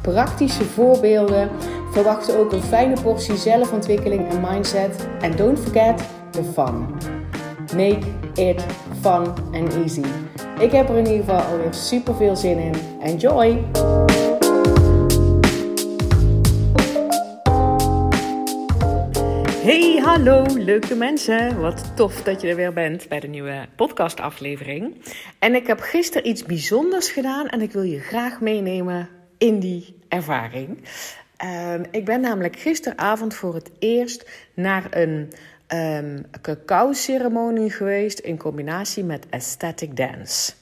praktische voorbeelden. Verwacht ook een fijne portie zelfontwikkeling en mindset. En don't forget the fun. Make it fun and easy. Ik heb er in ieder geval alweer super veel zin in. Enjoy! Hey, hallo leuke mensen. Wat tof dat je er weer bent bij de nieuwe podcastaflevering. En ik heb gisteren iets bijzonders gedaan en ik wil je graag meenemen in die ervaring. Um, ik ben namelijk gisteravond voor het eerst naar een um, cacao-ceremonie geweest in combinatie met aesthetic dance.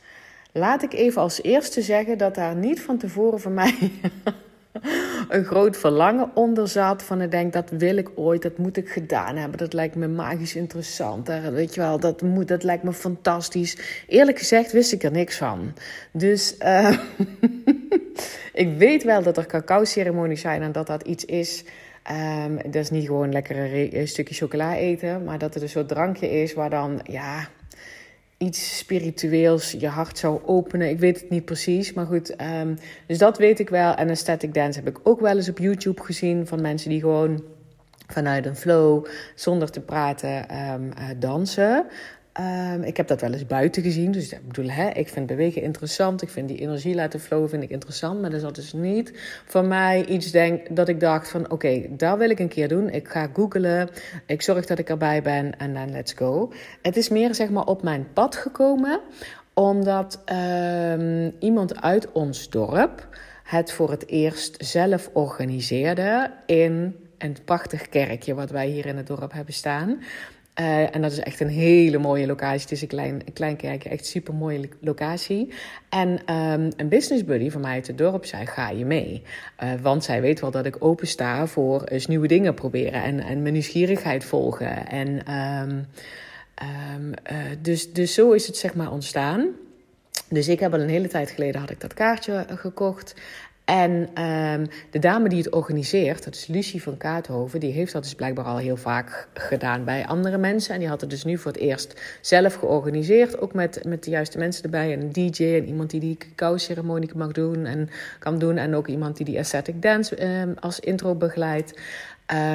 Laat ik even als eerste zeggen dat daar niet van tevoren voor mij een groot verlangen onder zat. Van ik denk, dat wil ik ooit, dat moet ik gedaan hebben. Dat lijkt me magisch interessant. Daar, weet je wel, dat, moet, dat lijkt me fantastisch. Eerlijk gezegd wist ik er niks van. Dus uh, ik weet wel dat er cacao-ceremonies zijn en dat dat iets is. Um, dat is niet gewoon lekker een stukje chocola eten, maar dat het een soort drankje is waar dan, ja, iets spiritueels je hart zou openen. Ik weet het niet precies, maar goed. Um, dus dat weet ik wel. En aesthetic dance heb ik ook wel eens op YouTube gezien van mensen die gewoon vanuit een flow, zonder te praten, um, uh, dansen. Um, ik heb dat wel eens buiten gezien. Dus ik bedoel, hè, ik vind bewegen interessant. Ik vind die energie laten flowen vind ik interessant. Maar dat is dus niet voor mij iets denk, dat ik dacht van... oké, dat wil ik een keer doen. Ik ga googlen. Ik zorg dat ik erbij ben en dan let's go. Het is meer zeg maar op mijn pad gekomen. Omdat um, iemand uit ons dorp het voor het eerst zelf organiseerde... in een prachtig kerkje wat wij hier in het dorp hebben staan... Uh, en dat is echt een hele mooie locatie. Het is een klein, een klein kerkje, echt super mooie locatie. En um, een business buddy van mij uit het dorp zei: Ga je mee? Uh, want zij weet wel dat ik open sta voor eens nieuwe dingen proberen en, en mijn nieuwsgierigheid volgen. En um, um, uh, dus, dus zo is het zeg maar ontstaan. Dus ik heb al een hele tijd geleden had ik dat kaartje gekocht. En um, de dame die het organiseert, dat is Lucie van Kaathoven, die heeft dat dus blijkbaar al heel vaak gedaan bij andere mensen. En die had het dus nu voor het eerst zelf georganiseerd, ook met, met de juiste mensen erbij. En een DJ en iemand die die cacao-ceremonie mag doen en kan doen. En ook iemand die die aesthetic dance um, als intro begeleidt.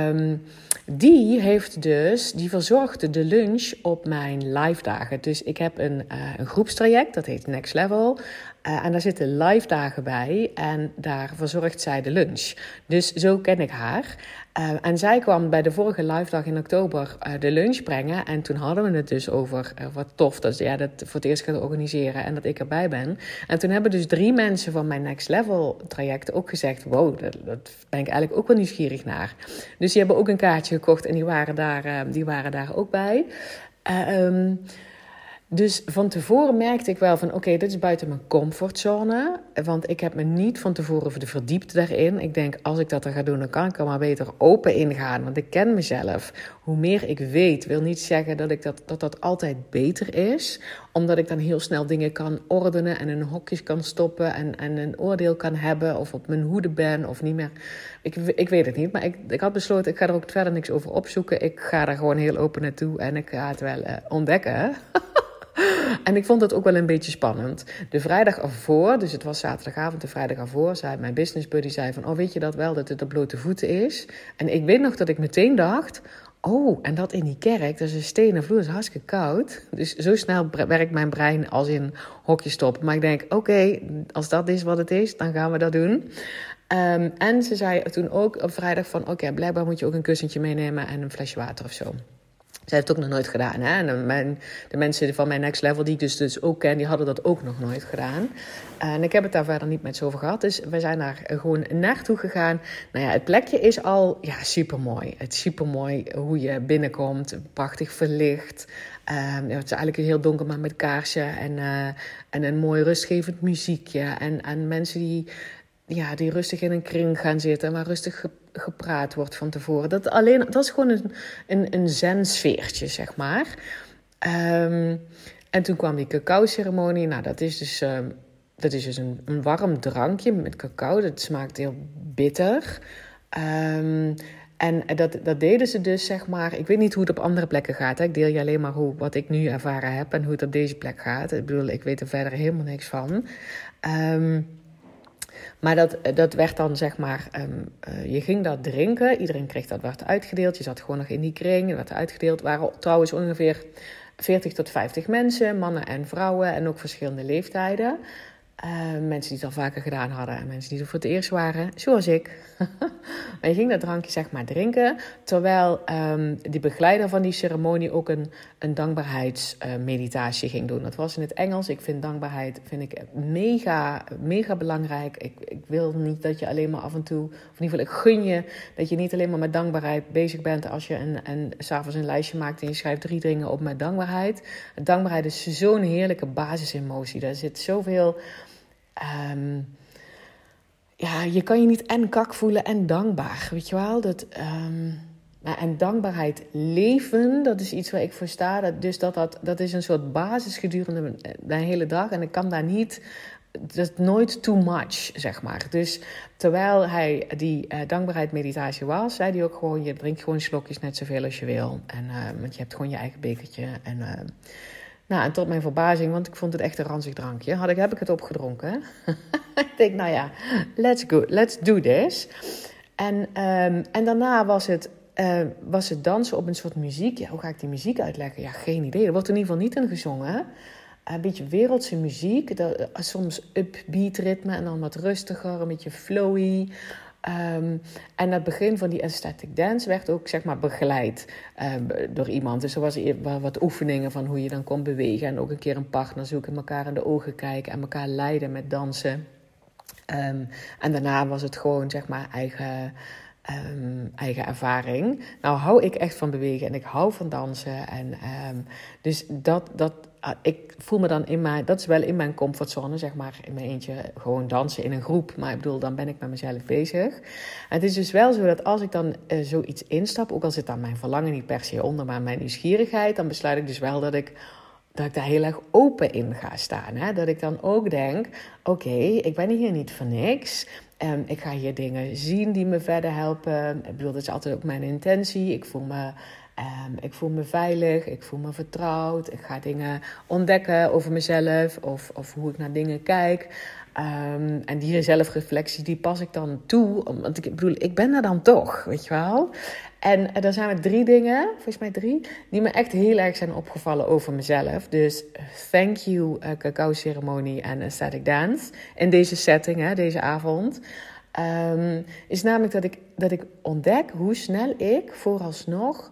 Um, die heeft dus, die verzorgde de lunch op mijn live dagen. Dus ik heb een, uh, een groepstraject, dat heet Next Level. Uh, en daar zitten live dagen bij en daar verzorgt zij de lunch. Dus zo ken ik haar. Uh, en zij kwam bij de vorige live dag in oktober uh, de lunch brengen. En toen hadden we het dus over wat tof dat ze ja, dat voor het eerst gaat organiseren en dat ik erbij ben. En toen hebben dus drie mensen van mijn Next Level traject ook gezegd: Wow, dat, dat ben ik eigenlijk ook wel nieuwsgierig naar. Dus die hebben ook een kaartje gekocht en die waren daar, die waren daar ook bij. Um, dus van tevoren merkte ik wel van oké, dit is buiten mijn comfortzone. Want ik heb me niet van tevoren verdiept daarin. Ik denk, als ik dat er ga doen, dan kan ik er maar beter open ingaan. Want ik ken mezelf. Hoe meer ik weet, wil niet zeggen dat ik dat, dat, dat altijd beter is. Omdat ik dan heel snel dingen kan ordenen en in hokjes kan stoppen. En, en een oordeel kan hebben. Of op mijn hoede ben of niet meer. Ik, ik weet het niet. Maar ik, ik had besloten, ik ga er ook verder niks over opzoeken. Ik ga daar gewoon heel open naartoe. En ik ga het wel uh, ontdekken. En ik vond het ook wel een beetje spannend. De vrijdag ervoor, dus het was zaterdagavond, de vrijdag ervoor, zei mijn business buddy zei van, oh weet je dat wel, dat het op blote voeten is? En ik weet nog dat ik meteen dacht, oh, en dat in die kerk, dat is een stenen vloer, is hartstikke koud. Dus zo snel werkt mijn brein als in hokje stoppen. Maar ik denk, oké, als dat is wat het is, dan gaan we dat doen. Um, en ze zei toen ook op vrijdag van, oké, blijkbaar moet je ook een kussentje meenemen en een flesje water of zo. Zij heeft het ook nog nooit gedaan. Hè? En mijn, de mensen van mijn next level, die ik dus, dus ook ken, die hadden dat ook nog nooit gedaan. En ik heb het daar verder niet met ze over gehad. Dus we zijn daar gewoon naartoe gegaan. Nou ja, het plekje is al ja, super mooi. Het is super mooi hoe je binnenkomt. Prachtig verlicht. Um, het is eigenlijk heel donker, maar met kaarsje. En, en een mooi rustgevend muziekje. En, en mensen die ja, die rustig in een kring gaan zitten, waar rustig gepraat wordt van tevoren. Dat, alleen, dat is gewoon een, een, een zen-sfeertje, zeg maar. Um, en toen kwam die cacao-ceremonie. Nou, dat is dus, uh, dat is dus een, een, warm drankje met cacao. Dat smaakt heel bitter. Um, en dat, dat deden ze dus, zeg maar. Ik weet niet hoe het op andere plekken gaat. Ik deel je alleen maar hoe, wat ik nu ervaren heb en hoe het op deze plek gaat. Ik bedoel, ik weet er verder helemaal niks van. Um, maar dat, dat werd dan, zeg maar, um, uh, je ging dat drinken. Iedereen kreeg dat, werd uitgedeeld. Je zat gewoon nog in die kring, werd uitgedeeld. waren trouwens ongeveer 40 tot 50 mensen, mannen en vrouwen en ook verschillende leeftijden. Uh, mensen die het al vaker gedaan hadden en mensen die er voor het eerst waren, zoals ik. maar je ging dat drankje zeg maar drinken, terwijl um, die begeleider van die ceremonie ook een, een dankbaarheidsmeditatie ging doen. Dat was in het Engels. Ik vind dankbaarheid vind ik mega, mega belangrijk. Ik, ik wil niet dat je alleen maar af en toe, of in ieder geval ik gun je, dat je niet alleen maar met dankbaarheid bezig bent als je een, een, s'avonds een lijstje maakt en je schrijft drie dingen op met dankbaarheid. Dankbaarheid is zo'n heerlijke basisemotie. Daar zit zoveel Um, ja, je kan je niet en kak voelen en dankbaar, weet je wel? Dat, um, en dankbaarheid leven, dat is iets waar ik voor sta. Dus dat, dat, dat is een soort basis gedurende mijn hele dag. En ik kan daar niet dat nooit too much, zeg maar. Dus terwijl hij die uh, dankbaarheid meditatie was, zei hij ook gewoon: je drinkt gewoon slokjes net zoveel als je wil. En, uh, want je hebt gewoon je eigen bekertje. En uh, nou, en tot mijn verbazing, want ik vond het echt een ranzig drankje, had ik, heb ik het opgedronken. ik denk, nou ja, let's go, let's do this. En, um, en daarna was het, uh, was het dansen op een soort muziek. Ja, hoe ga ik die muziek uitleggen? Ja, geen idee. Er wordt in ieder geval niet in gezongen. Een beetje wereldse muziek. Dat, uh, soms upbeat ritme en dan wat rustiger, een beetje flowy. Um, en het begin van die aesthetic dance werd ook zeg maar begeleid um, door iemand. Dus er was wat oefeningen van hoe je dan kon bewegen. En ook een keer een partner zoeken, elkaar in de ogen kijken en elkaar leiden met dansen. Um, en daarna was het gewoon zeg maar eigen, eigen ervaring. Nou hou ik echt van bewegen en ik hou van dansen. En, dus dat, dat ik voel me dan in mijn, dat is wel in mijn comfortzone, zeg maar, in mijn eentje gewoon dansen in een groep. Maar ik bedoel, dan ben ik met mezelf bezig. En het is dus wel zo dat als ik dan uh, zoiets instap, ook al zit dan mijn verlangen niet per se onder, maar mijn nieuwsgierigheid, dan besluit ik dus wel dat ik, dat ik daar heel erg open in ga staan. Hè? Dat ik dan ook denk, oké, ik ben hier niet voor niks. Um, ik ga hier dingen zien die me verder helpen. Ik bedoel, dat is altijd ook mijn intentie. Ik voel me Um, ik voel me veilig, ik voel me vertrouwd. Ik ga dingen ontdekken over mezelf of, of hoe ik naar dingen kijk. Um, en die zelfreflectie, die pas ik dan toe. Want ik bedoel, ik ben er dan toch, weet je wel. En er zijn er drie dingen, volgens mij drie, die me echt heel erg zijn opgevallen over mezelf. Dus thank you, uh, cacao ceremonie en aesthetic dance. In deze setting, hè, deze avond. Um, is namelijk dat ik, dat ik ontdek hoe snel ik vooralsnog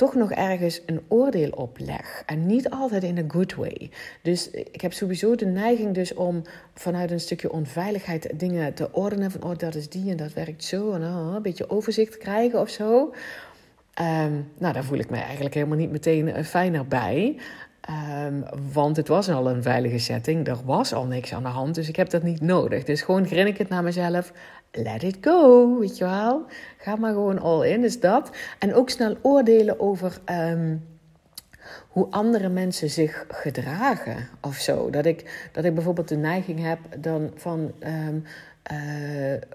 toch nog ergens een oordeel opleg. En niet altijd in een good way. Dus ik heb sowieso de neiging dus om vanuit een stukje onveiligheid dingen te ordenen. Van oh, dat is die en dat werkt zo. En oh, een beetje overzicht krijgen of zo. Um, nou, daar voel ik me eigenlijk helemaal niet meteen uh, fijner bij. Um, want het was al een veilige setting. Er was al niks aan de hand. Dus ik heb dat niet nodig. Dus gewoon grin ik het naar mezelf let it go, weet je wel. Ga maar gewoon all in, dus dat. En ook snel oordelen over um, hoe andere mensen zich gedragen of zo. Dat ik, dat ik bijvoorbeeld de neiging heb dan van... Um,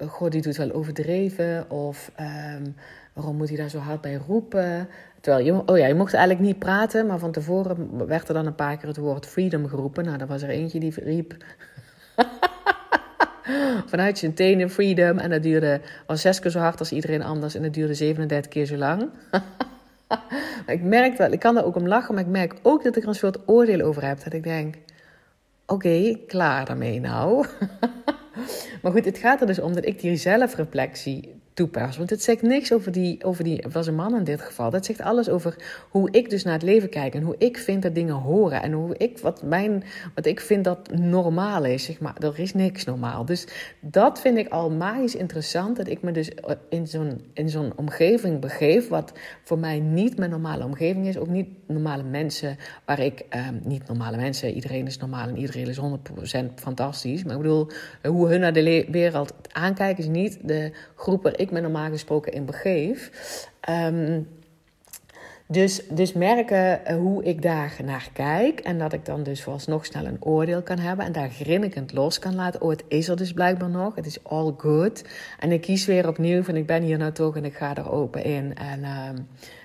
goh, die doet wel overdreven. Of um, waarom moet hij daar zo hard bij roepen? Terwijl, je, oh ja, je mocht eigenlijk niet praten, maar van tevoren werd er dan een paar keer het woord freedom geroepen. Nou, er was er eentje die riep... vanuit zijn tenen freedom. En dat duurde al zes keer zo hard als iedereen anders. En dat duurde 37 keer zo lang. ik merk wel, ik kan er ook om lachen, maar ik merk ook dat ik er een soort oordeel over heb. Dat ik denk, oké, klaar daarmee nou. maar goed, het gaat er dus om dat ik die zelfreflectie toepas. Want het zegt niks over die, over die, was een man in dit geval. Dat zegt alles over hoe ik dus naar het leven kijk en hoe ik vind dat dingen horen en hoe ik, wat, mijn, wat ik vind dat normaal is. Zeg maar, er is niks normaal. Dus dat vind ik al magisch interessant, dat ik me dus in zo'n, in zo'n omgeving begeef, wat voor mij niet mijn normale omgeving is. Ook niet normale mensen, waar ik, eh, niet normale mensen, iedereen is normaal en iedereen is 100% fantastisch. Maar ik bedoel, hoe hun naar de wereld aankijken is niet de groep me normaal gesproken in begeef. Ehm, dus, dus merken eh, hoe ik daar naar kijk. En dat ik dan dus vooralsnog snel een oordeel kan hebben. En daar grinnikend los kan laten. Oh, het is er dus blijkbaar nog. Het is all good. En ik kies weer opnieuw van ik ben hier nou toch en ik ga er open in. En ehm,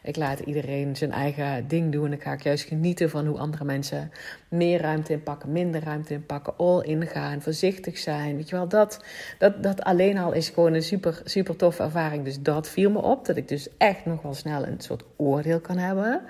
ik laat iedereen zijn eigen ding doen. Ik ga juist genieten van hoe andere mensen meer ruimte inpakken, minder ruimte inpakken, all in gaan, voorzichtig zijn. Weet je wel, dat, dat, dat alleen al is gewoon een super, super toffe ervaring. Dus dat viel me op, dat ik dus echt nog wel snel een soort oordeel kan hebben.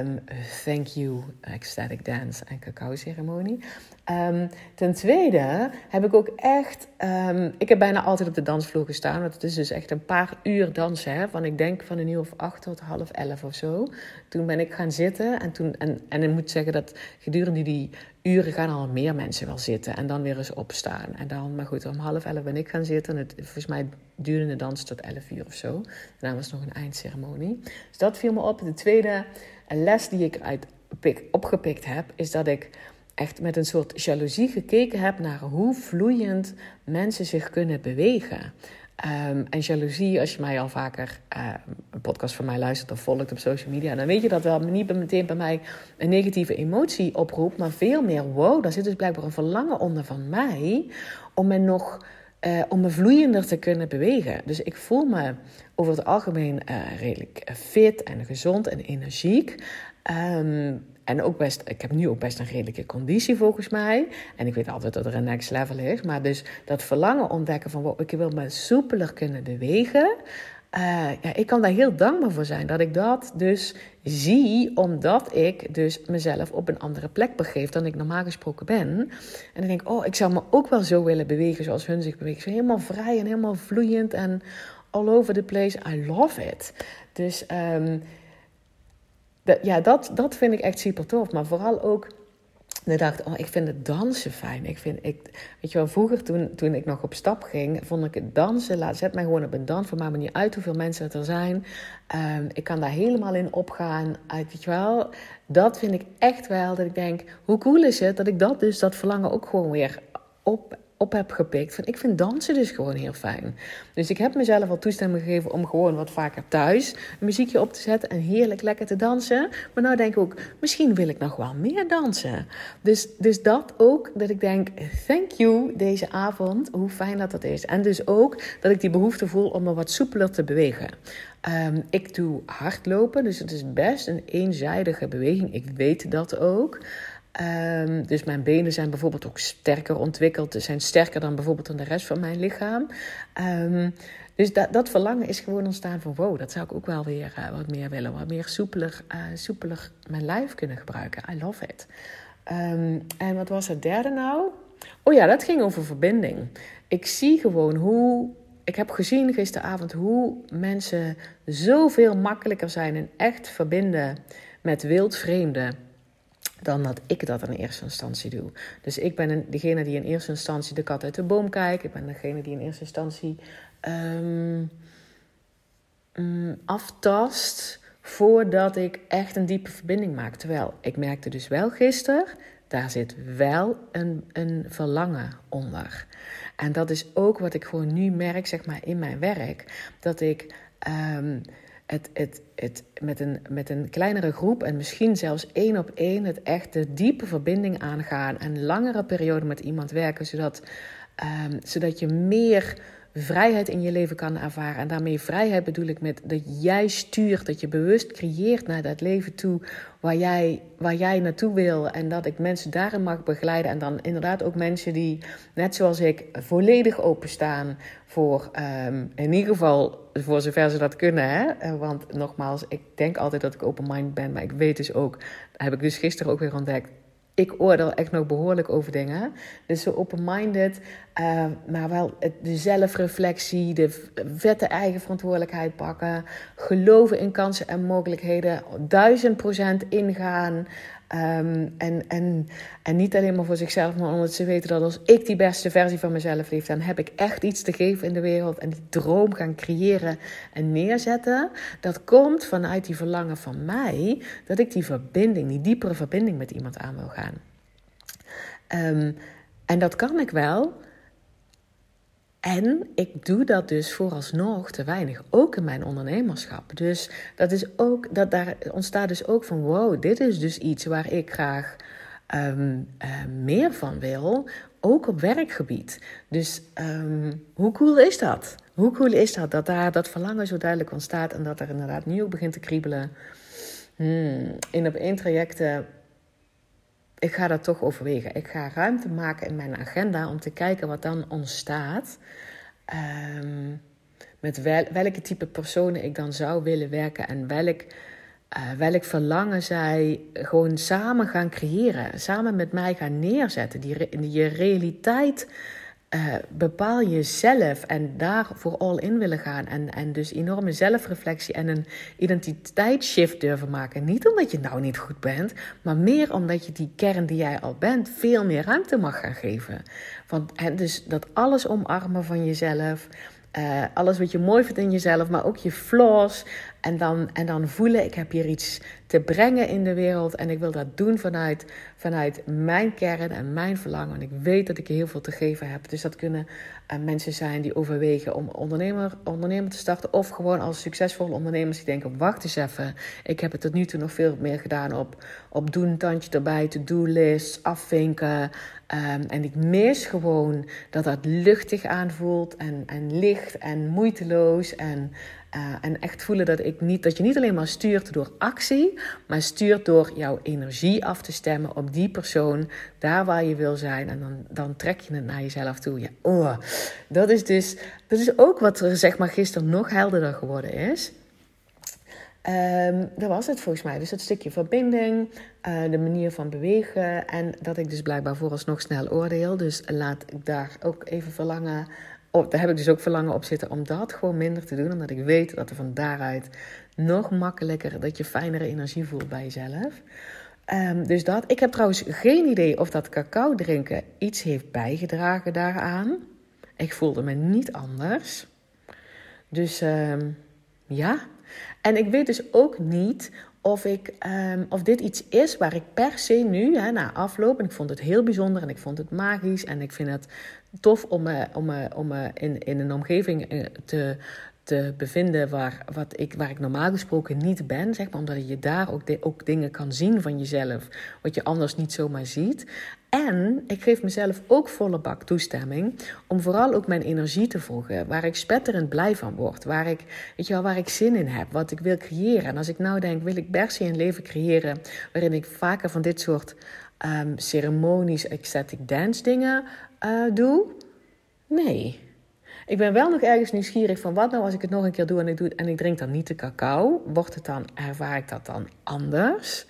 Um, thank you, ecstatic dance en cacao ceremonie. Um, ten tweede heb ik ook echt, um, ik heb bijna altijd op de dansvloer gestaan, want het is dus echt een paar uur dansen, hè, van ik denk van een uur of acht tot half elf of zo. Toen ben ik gaan zitten en toen, en, en ik moet zeggen dat gedurende die uren gaan al meer mensen wel zitten en dan weer eens opstaan. En dan, maar goed, om half elf ben ik gaan zitten. Het, volgens mij duurde de dans tot elf uur of zo. Daarna was nog een eindceremonie. Dus dat viel me op. De tweede les die ik uit opgepikt heb, is dat ik echt met een soort jaloezie gekeken heb naar hoe vloeiend mensen zich kunnen bewegen. Um, en jaloezie, als je mij al vaker uh, een podcast van mij luistert of volgt op social media, dan weet je dat wel niet meteen bij mij een negatieve emotie oproept, maar veel meer wow, daar zit dus blijkbaar een verlangen onder van mij om me nog uh, om me vloeiender te kunnen bewegen. Dus ik voel me over het algemeen uh, redelijk fit en gezond en energiek. Um, en ook best, ik heb nu ook best een redelijke conditie volgens mij. En ik weet altijd dat er een next level is. Maar dus dat verlangen ontdekken van wow, ik wil me soepeler kunnen bewegen. Uh, ja, ik kan daar heel dankbaar voor zijn dat ik dat dus zie, omdat ik dus mezelf op een andere plek begeef dan ik normaal gesproken ben. En dan denk ik, oh, ik zou me ook wel zo willen bewegen zoals hun zich bewegen. Zo helemaal vrij en helemaal vloeiend en all over the place. I love it. Dus um, ja, dat, dat vind ik echt super tof. Maar vooral ook ik dacht, oh, ik vind het dansen fijn. Ik vind, ik, weet je wel, vroeger toen, toen ik nog op stap ging, vond ik het dansen, laat, zet mij gewoon op een dans. Voor mij me niet uit hoeveel mensen er zijn. Um, ik kan daar helemaal in opgaan. Uit, weet je wel, dat vind ik echt wel, dat ik denk, hoe cool is het dat ik dat dus, dat verlangen ook gewoon weer op op heb gepikt. Van, ik vind dansen dus gewoon heel fijn. Dus ik heb mezelf al toestemming gegeven om gewoon wat vaker thuis een muziekje op te zetten en heerlijk lekker te dansen. Maar nou denk ik ook, misschien wil ik nog wel meer dansen. Dus, dus dat ook, dat ik denk, thank you deze avond, hoe fijn dat dat is. En dus ook dat ik die behoefte voel om me wat soepeler te bewegen. Um, ik doe hardlopen, dus het is best een eenzijdige beweging. Ik weet dat ook. Um, dus mijn benen zijn bijvoorbeeld ook sterker ontwikkeld. Ze zijn sterker dan bijvoorbeeld dan de rest van mijn lichaam. Um, dus dat, dat verlangen is gewoon ontstaan van wow, dat zou ik ook wel weer uh, wat meer willen. Wat meer soepeler, uh, soepeler mijn lijf kunnen gebruiken. I love it. Um, en wat was het derde nou? Oh ja, dat ging over verbinding. Ik zie gewoon hoe. Ik heb gezien gisteravond hoe mensen zoveel makkelijker zijn en echt verbinden met wildvreemden dan dat ik dat in eerste instantie doe. Dus ik ben degene die in eerste instantie de kat uit de boom kijkt. Ik ben degene die in eerste instantie um, um, aftast voordat ik echt een diepe verbinding maak. Terwijl ik merkte dus wel gisteren, daar zit wel een, een verlangen onder. En dat is ook wat ik gewoon nu merk, zeg maar, in mijn werk. Dat ik. Um, het, het, het, met, een, met een kleinere groep en misschien zelfs één op één het echt de diepe verbinding aangaan en langere periode met iemand werken, zodat, um, zodat je meer vrijheid in je leven kan ervaren. En daarmee vrijheid bedoel ik met dat jij stuurt, dat je bewust creëert naar dat leven toe waar jij, waar jij naartoe wil. En dat ik mensen daarin mag begeleiden. En dan inderdaad ook mensen die, net zoals ik, volledig openstaan voor, um, in ieder geval voor zover ze dat kunnen. Hè? Eh, want nogmaals, ik denk altijd dat ik open-mind ben, maar ik weet dus ook, heb ik dus gisteren ook weer ontdekt, ik oordeel echt nog behoorlijk over dingen. Dus zo open-minded, uh, maar wel de zelfreflectie, de vette eigen verantwoordelijkheid pakken, geloven in kansen en mogelijkheden, duizend procent ingaan. Um, en, en, en niet alleen maar voor zichzelf, maar omdat ze weten dat als ik die beste versie van mezelf leef, dan heb ik echt iets te geven in de wereld. En die droom gaan creëren en neerzetten. Dat komt vanuit die verlangen van mij, dat ik die verbinding, die diepere verbinding met iemand aan wil gaan. Um, en dat kan ik wel. En ik doe dat dus vooralsnog te weinig, ook in mijn ondernemerschap. Dus dat is ook, dat daar ontstaat dus ook van: wow, dit is dus iets waar ik graag um, uh, meer van wil, ook op werkgebied. Dus um, hoe cool is dat? Hoe cool is dat dat daar dat verlangen zo duidelijk ontstaat en dat er inderdaad nu ook begint te kriebelen? Hmm, in op één trajecten ik ga dat toch overwegen. Ik ga ruimte maken in mijn agenda om te kijken wat dan ontstaat. Um, met wel, welke type personen ik dan zou willen werken en welk, uh, welk verlangen zij gewoon samen gaan creëren. Samen met mij gaan neerzetten. Die, die realiteit uh, bepaal jezelf en daar voor all in willen gaan. En, en dus enorme zelfreflectie en een identiteitsshift durven maken. Niet omdat je nou niet goed bent, maar meer omdat je die kern die jij al bent veel meer ruimte mag gaan geven. Want, en dus dat alles omarmen van jezelf. Uh, alles wat je mooi vindt in jezelf, maar ook je flaws. En dan, en dan voelen, ik heb hier iets te brengen in de wereld. En ik wil dat doen vanuit, vanuit mijn kern en mijn verlangen. En ik weet dat ik heel veel te geven heb. Dus dat kunnen uh, mensen zijn die overwegen om ondernemer, ondernemer te starten. Of gewoon als succesvolle ondernemers die denken, wacht eens even. Ik heb het tot nu toe nog veel meer gedaan op, op doen, tandje erbij, to-do-lists, afvinken. Um, en ik mis gewoon dat dat luchtig aanvoelt en, en licht en moeiteloos. En uh, en echt voelen dat, ik niet, dat je niet alleen maar stuurt door actie, maar stuurt door jouw energie af te stemmen op die persoon, daar waar je wil zijn. En dan, dan trek je het naar jezelf toe. Ja, oh, dat is dus dat is ook wat er zeg maar, gisteren nog helderder geworden is. Um, dat was het volgens mij. Dus dat stukje verbinding, uh, de manier van bewegen. En dat ik dus blijkbaar vooralsnog snel oordeel. Dus laat ik daar ook even verlangen daar heb ik dus ook verlangen op zitten om dat gewoon minder te doen. Omdat ik weet dat er van daaruit nog makkelijker, dat je fijnere energie voelt bij jezelf. Um, dus dat. Ik heb trouwens geen idee of dat cacao drinken iets heeft bijgedragen daaraan. Ik voelde me niet anders. Dus um, ja. En ik weet dus ook niet of, ik, um, of dit iets is waar ik per se nu, hè, na afloop, en ik vond het heel bijzonder en ik vond het magisch en ik vind het tof om me, om me, om me in, in een omgeving eh, te, te bevinden waar, wat ik, waar ik normaal gesproken niet ben. Zeg maar, omdat je daar ook, de, ook dingen kan zien van jezelf, wat je anders niet zomaar ziet. En ik geef mezelf ook volle bak toestemming om vooral ook mijn energie te volgen. Waar ik spetterend blij van word. Waar ik, weet je wel, waar ik zin in heb. Wat ik wil creëren. En als ik nou denk, wil ik per een leven creëren waarin ik vaker van dit soort um, ceremonies, ecstatic dance dingen uh, doe? Nee. Ik ben wel nog ergens nieuwsgierig van wat nou als ik het nog een keer doe en ik, doe, en ik drink dan niet de cacao. Wordt het dan, ervaar ik dat dan anders?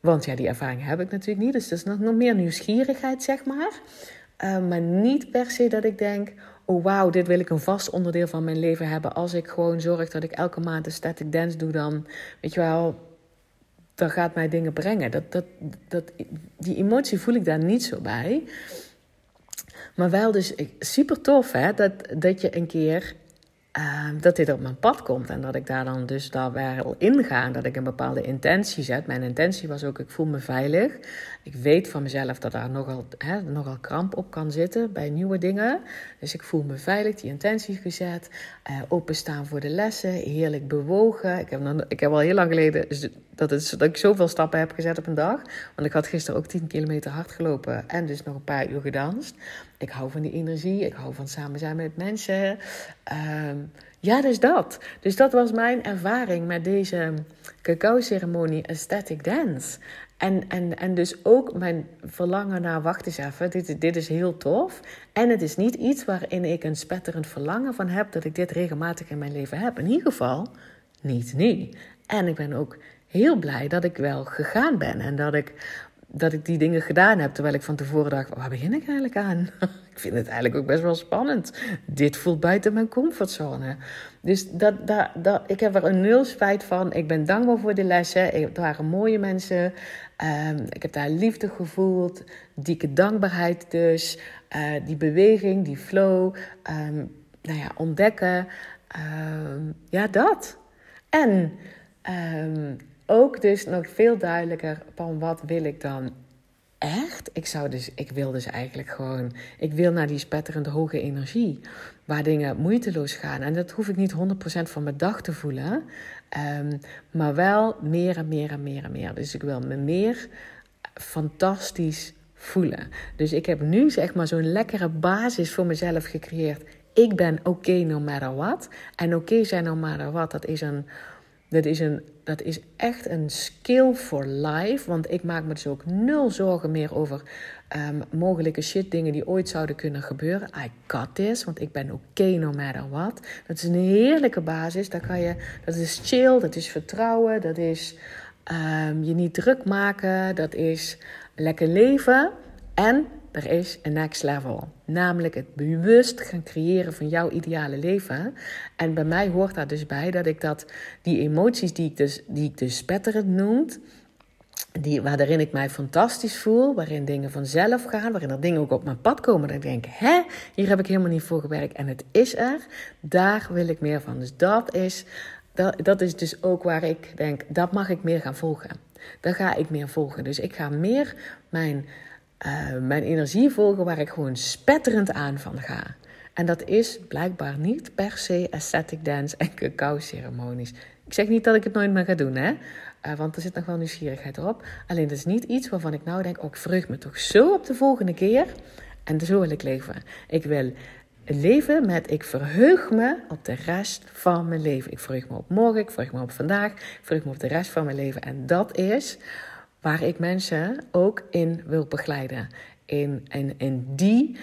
Want ja, die ervaring heb ik natuurlijk niet. Dus dat is nog, meer nieuwsgierigheid, zeg maar. Uh, maar niet per se dat ik denk: oh wauw, dit wil ik een vast onderdeel van mijn leven hebben. Als ik gewoon zorg dat ik elke maand een static dance doe, dan weet je wel, dan gaat mij dingen brengen. Dat, dat, dat, die emotie voel ik daar niet zo bij. Maar wel dus super tof hè, dat, dat je een keer uh, dat dit op mijn pad komt. En dat ik daar dan dus daar wel in ga. Dat ik een bepaalde intentie zet. Mijn intentie was ook, ik voel me veilig. Ik weet van mezelf dat daar nogal, hè, nogal kramp op kan zitten bij nieuwe dingen. Dus ik voel me veilig, die intentie gezet. Uh, openstaan voor de lessen, heerlijk bewogen. Ik heb, nog, ik heb al heel lang geleden dat, het, dat ik zoveel stappen heb gezet op een dag. Want ik had gisteren ook 10 kilometer hard gelopen en dus nog een paar uur gedanst. Ik hou van die energie, ik hou van samen zijn met mensen. Um, ja, dus dat. Dus dat was mijn ervaring met deze cacao-ceremonie Aesthetic Dance. En, en, en dus ook mijn verlangen naar, wacht eens even, dit, dit is heel tof. En het is niet iets waarin ik een spetterend verlangen van heb dat ik dit regelmatig in mijn leven heb. In ieder geval niet nu. En ik ben ook heel blij dat ik wel gegaan ben en dat ik dat ik die dingen gedaan heb. Terwijl ik van tevoren dacht, waar begin ik eigenlijk aan? ik vind het eigenlijk ook best wel spannend. Dit voelt buiten mijn comfortzone. Dus dat, dat, dat, ik heb er een nul spijt van. Ik ben dankbaar voor de lessen. Het waren mooie mensen. Um, ik heb daar liefde gevoeld. Dikke dankbaarheid dus. Uh, die beweging, die flow. Um, nou ja, ontdekken. Um, ja, dat. En ook dus nog veel duidelijker van wat wil ik dan echt? Ik, zou dus, ik wil dus eigenlijk gewoon... Ik wil naar die spetterende hoge energie. Waar dingen moeiteloos gaan. En dat hoef ik niet 100% van mijn dag te voelen. Um, maar wel meer en meer en meer en meer. Dus ik wil me meer fantastisch voelen. Dus ik heb nu zeg maar zo'n lekkere basis voor mezelf gecreëerd. Ik ben oké no matter what. En oké zijn no matter what, dat is een dat is, een, dat is echt een skill for life. Want ik maak me dus ook nul zorgen meer over um, mogelijke shit dingen die ooit zouden kunnen gebeuren. I got this, want ik ben oké okay no matter what. Dat is een heerlijke basis. Daar kan je, dat is chill, dat is vertrouwen, dat is um, je niet druk maken, dat is lekker leven. En er is een next level. Namelijk het bewust gaan creëren van jouw ideale leven. En bij mij hoort daar dus bij dat ik dat, die emoties die ik dus, die ik dus spetterend noem, die, waarin ik mij fantastisch voel, waarin dingen vanzelf gaan, waarin er dingen ook op mijn pad komen. Dat ik denk, hè, hier heb ik helemaal niet voor gewerkt en het is er. Daar wil ik meer van. Dus dat is, dat, dat is dus ook waar ik denk, dat mag ik meer gaan volgen. Daar ga ik meer volgen. Dus ik ga meer mijn uh, mijn energie volgen waar ik gewoon spetterend aan van ga. En dat is blijkbaar niet per se aesthetic dance en cacao ceremonies. Ik zeg niet dat ik het nooit meer ga doen, hè? Uh, want er zit nog wel nieuwsgierigheid erop. Alleen dat is niet iets waarvan ik nou denk: oh, ik verheug me toch zo op de volgende keer. En zo wil ik leven. Ik wil leven met ik verheug me op de rest van mijn leven. Ik verheug me op morgen, ik verheug me op vandaag, ik verheug me op de rest van mijn leven. En dat is waar ik mensen ook in wil begeleiden. In, in, in die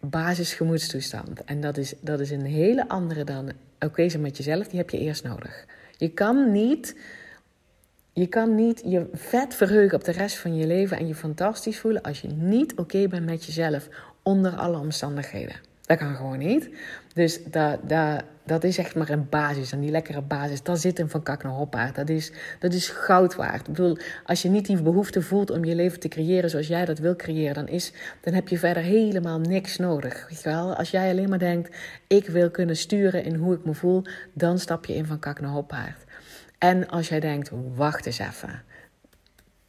basisgemoedstoestand. En dat is, dat is een hele andere dan oké zijn met jezelf. Die heb je eerst nodig. Je kan niet... Je kan niet je vet verheugen op de rest van je leven en je fantastisch voelen als je niet oké bent met jezelf onder alle omstandigheden. Dat kan gewoon niet. Dus dat, dat, dat is echt maar een basis. En die lekkere basis, daar zit een van kak naar hoppaard. Dat is, dat is goud waard. Ik bedoel, als je niet die behoefte voelt om je leven te creëren zoals jij dat wil creëren, dan, is, dan heb je verder helemaal niks nodig. Weet je wel? Als jij alleen maar denkt, ik wil kunnen sturen in hoe ik me voel, dan stap je in van kak naar hoppaard. En als jij denkt, wacht eens even.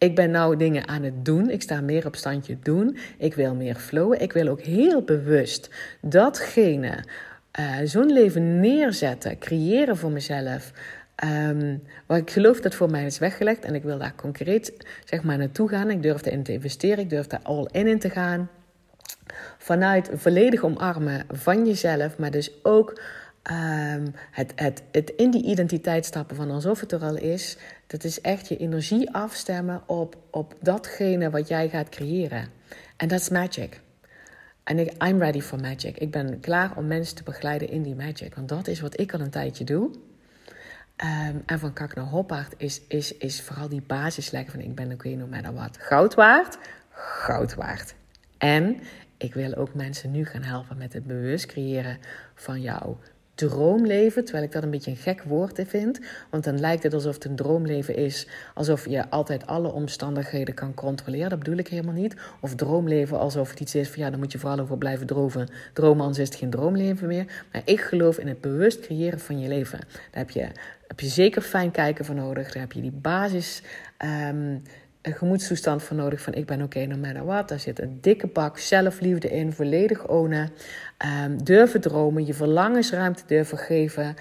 Ik ben nou dingen aan het doen. Ik sta meer op standje doen. Ik wil meer flowen. Ik wil ook heel bewust datgene, uh, zo'n leven neerzetten, creëren voor mezelf. Um, waar ik geloof dat voor mij is weggelegd. En ik wil daar concreet zeg maar, naartoe gaan. Ik durf erin te investeren. Ik durf daar all in in te gaan. Vanuit volledig omarmen van jezelf. Maar dus ook um, het, het, het in die identiteit stappen van alsof het er al is. Dat is echt je energie afstemmen op, op datgene wat jij gaat creëren. En dat is magic. En I'm ready for magic. Ik ben klaar om mensen te begeleiden in die magic. Want dat is wat ik al een tijdje doe. Um, en van kak naar hoppaard is, is, is vooral die basis leggen van ik ben oké okay, no matter what. Goud waard, goud waard. En ik wil ook mensen nu gaan helpen met het bewust creëren van jouw droomleven, terwijl ik dat een beetje een gek woord vind. Want dan lijkt het alsof het een droomleven is, alsof je altijd alle omstandigheden kan controleren. Dat bedoel ik helemaal niet. Of droomleven alsof het iets is van ja, dan moet je vooral over blijven dromen. Dromen, anders is het geen droomleven meer. Maar ik geloof in het bewust creëren van je leven. Daar heb je, heb je zeker fijn kijken voor nodig. Daar heb je die basis. Um, een gemoedstoestand voor nodig van ik ben oké okay, no matter what. Daar zit een dikke bak zelfliefde in, volledig ownen. Um, durven dromen, je verlangensruimte durven geven.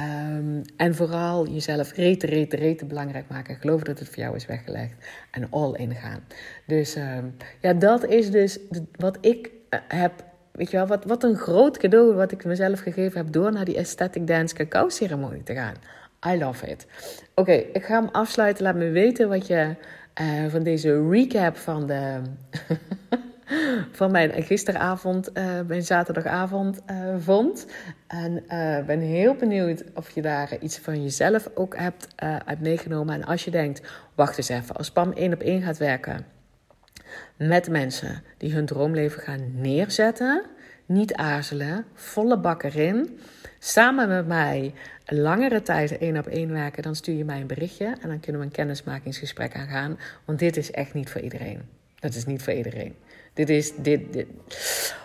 Um, en vooral jezelf rete, rete, rete belangrijk maken. Geloof dat het voor jou is weggelegd. En all in gaan. Dus um, ja, dat is dus wat ik uh, heb Weet je wel, wat, wat een groot cadeau wat ik mezelf gegeven heb door naar die Aesthetic Dance cacao ceremonie te gaan. I love it. Oké, ik ga hem afsluiten. Laat me weten wat je uh, van deze recap van, de van mijn gisteravond, uh, mijn zaterdagavond uh, vond. En ben heel benieuwd of je daar iets van jezelf ook hebt uit meegenomen. En als je denkt, wacht eens even, als Pam één op één gaat werken met mensen die hun droomleven gaan neerzetten. Niet aarzelen, volle bak erin. Samen met mij langere tijd één op één werken, dan stuur je mij een berichtje en dan kunnen we een kennismakingsgesprek aangaan. Want dit is echt niet voor iedereen. Dat is niet voor iedereen. Dit is. Dit, dit.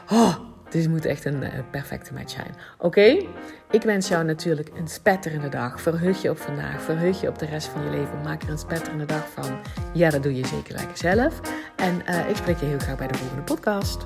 Oh, dit moet echt een uh, perfecte match zijn. Oké? Ik wens jou natuurlijk een spetterende dag. Verheug je op vandaag. Verheug je op de rest van je leven. Maak er een spetterende dag van. Ja, dat doe je zeker lekker zelf. En uh, ik spreek je heel graag bij de volgende podcast.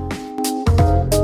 you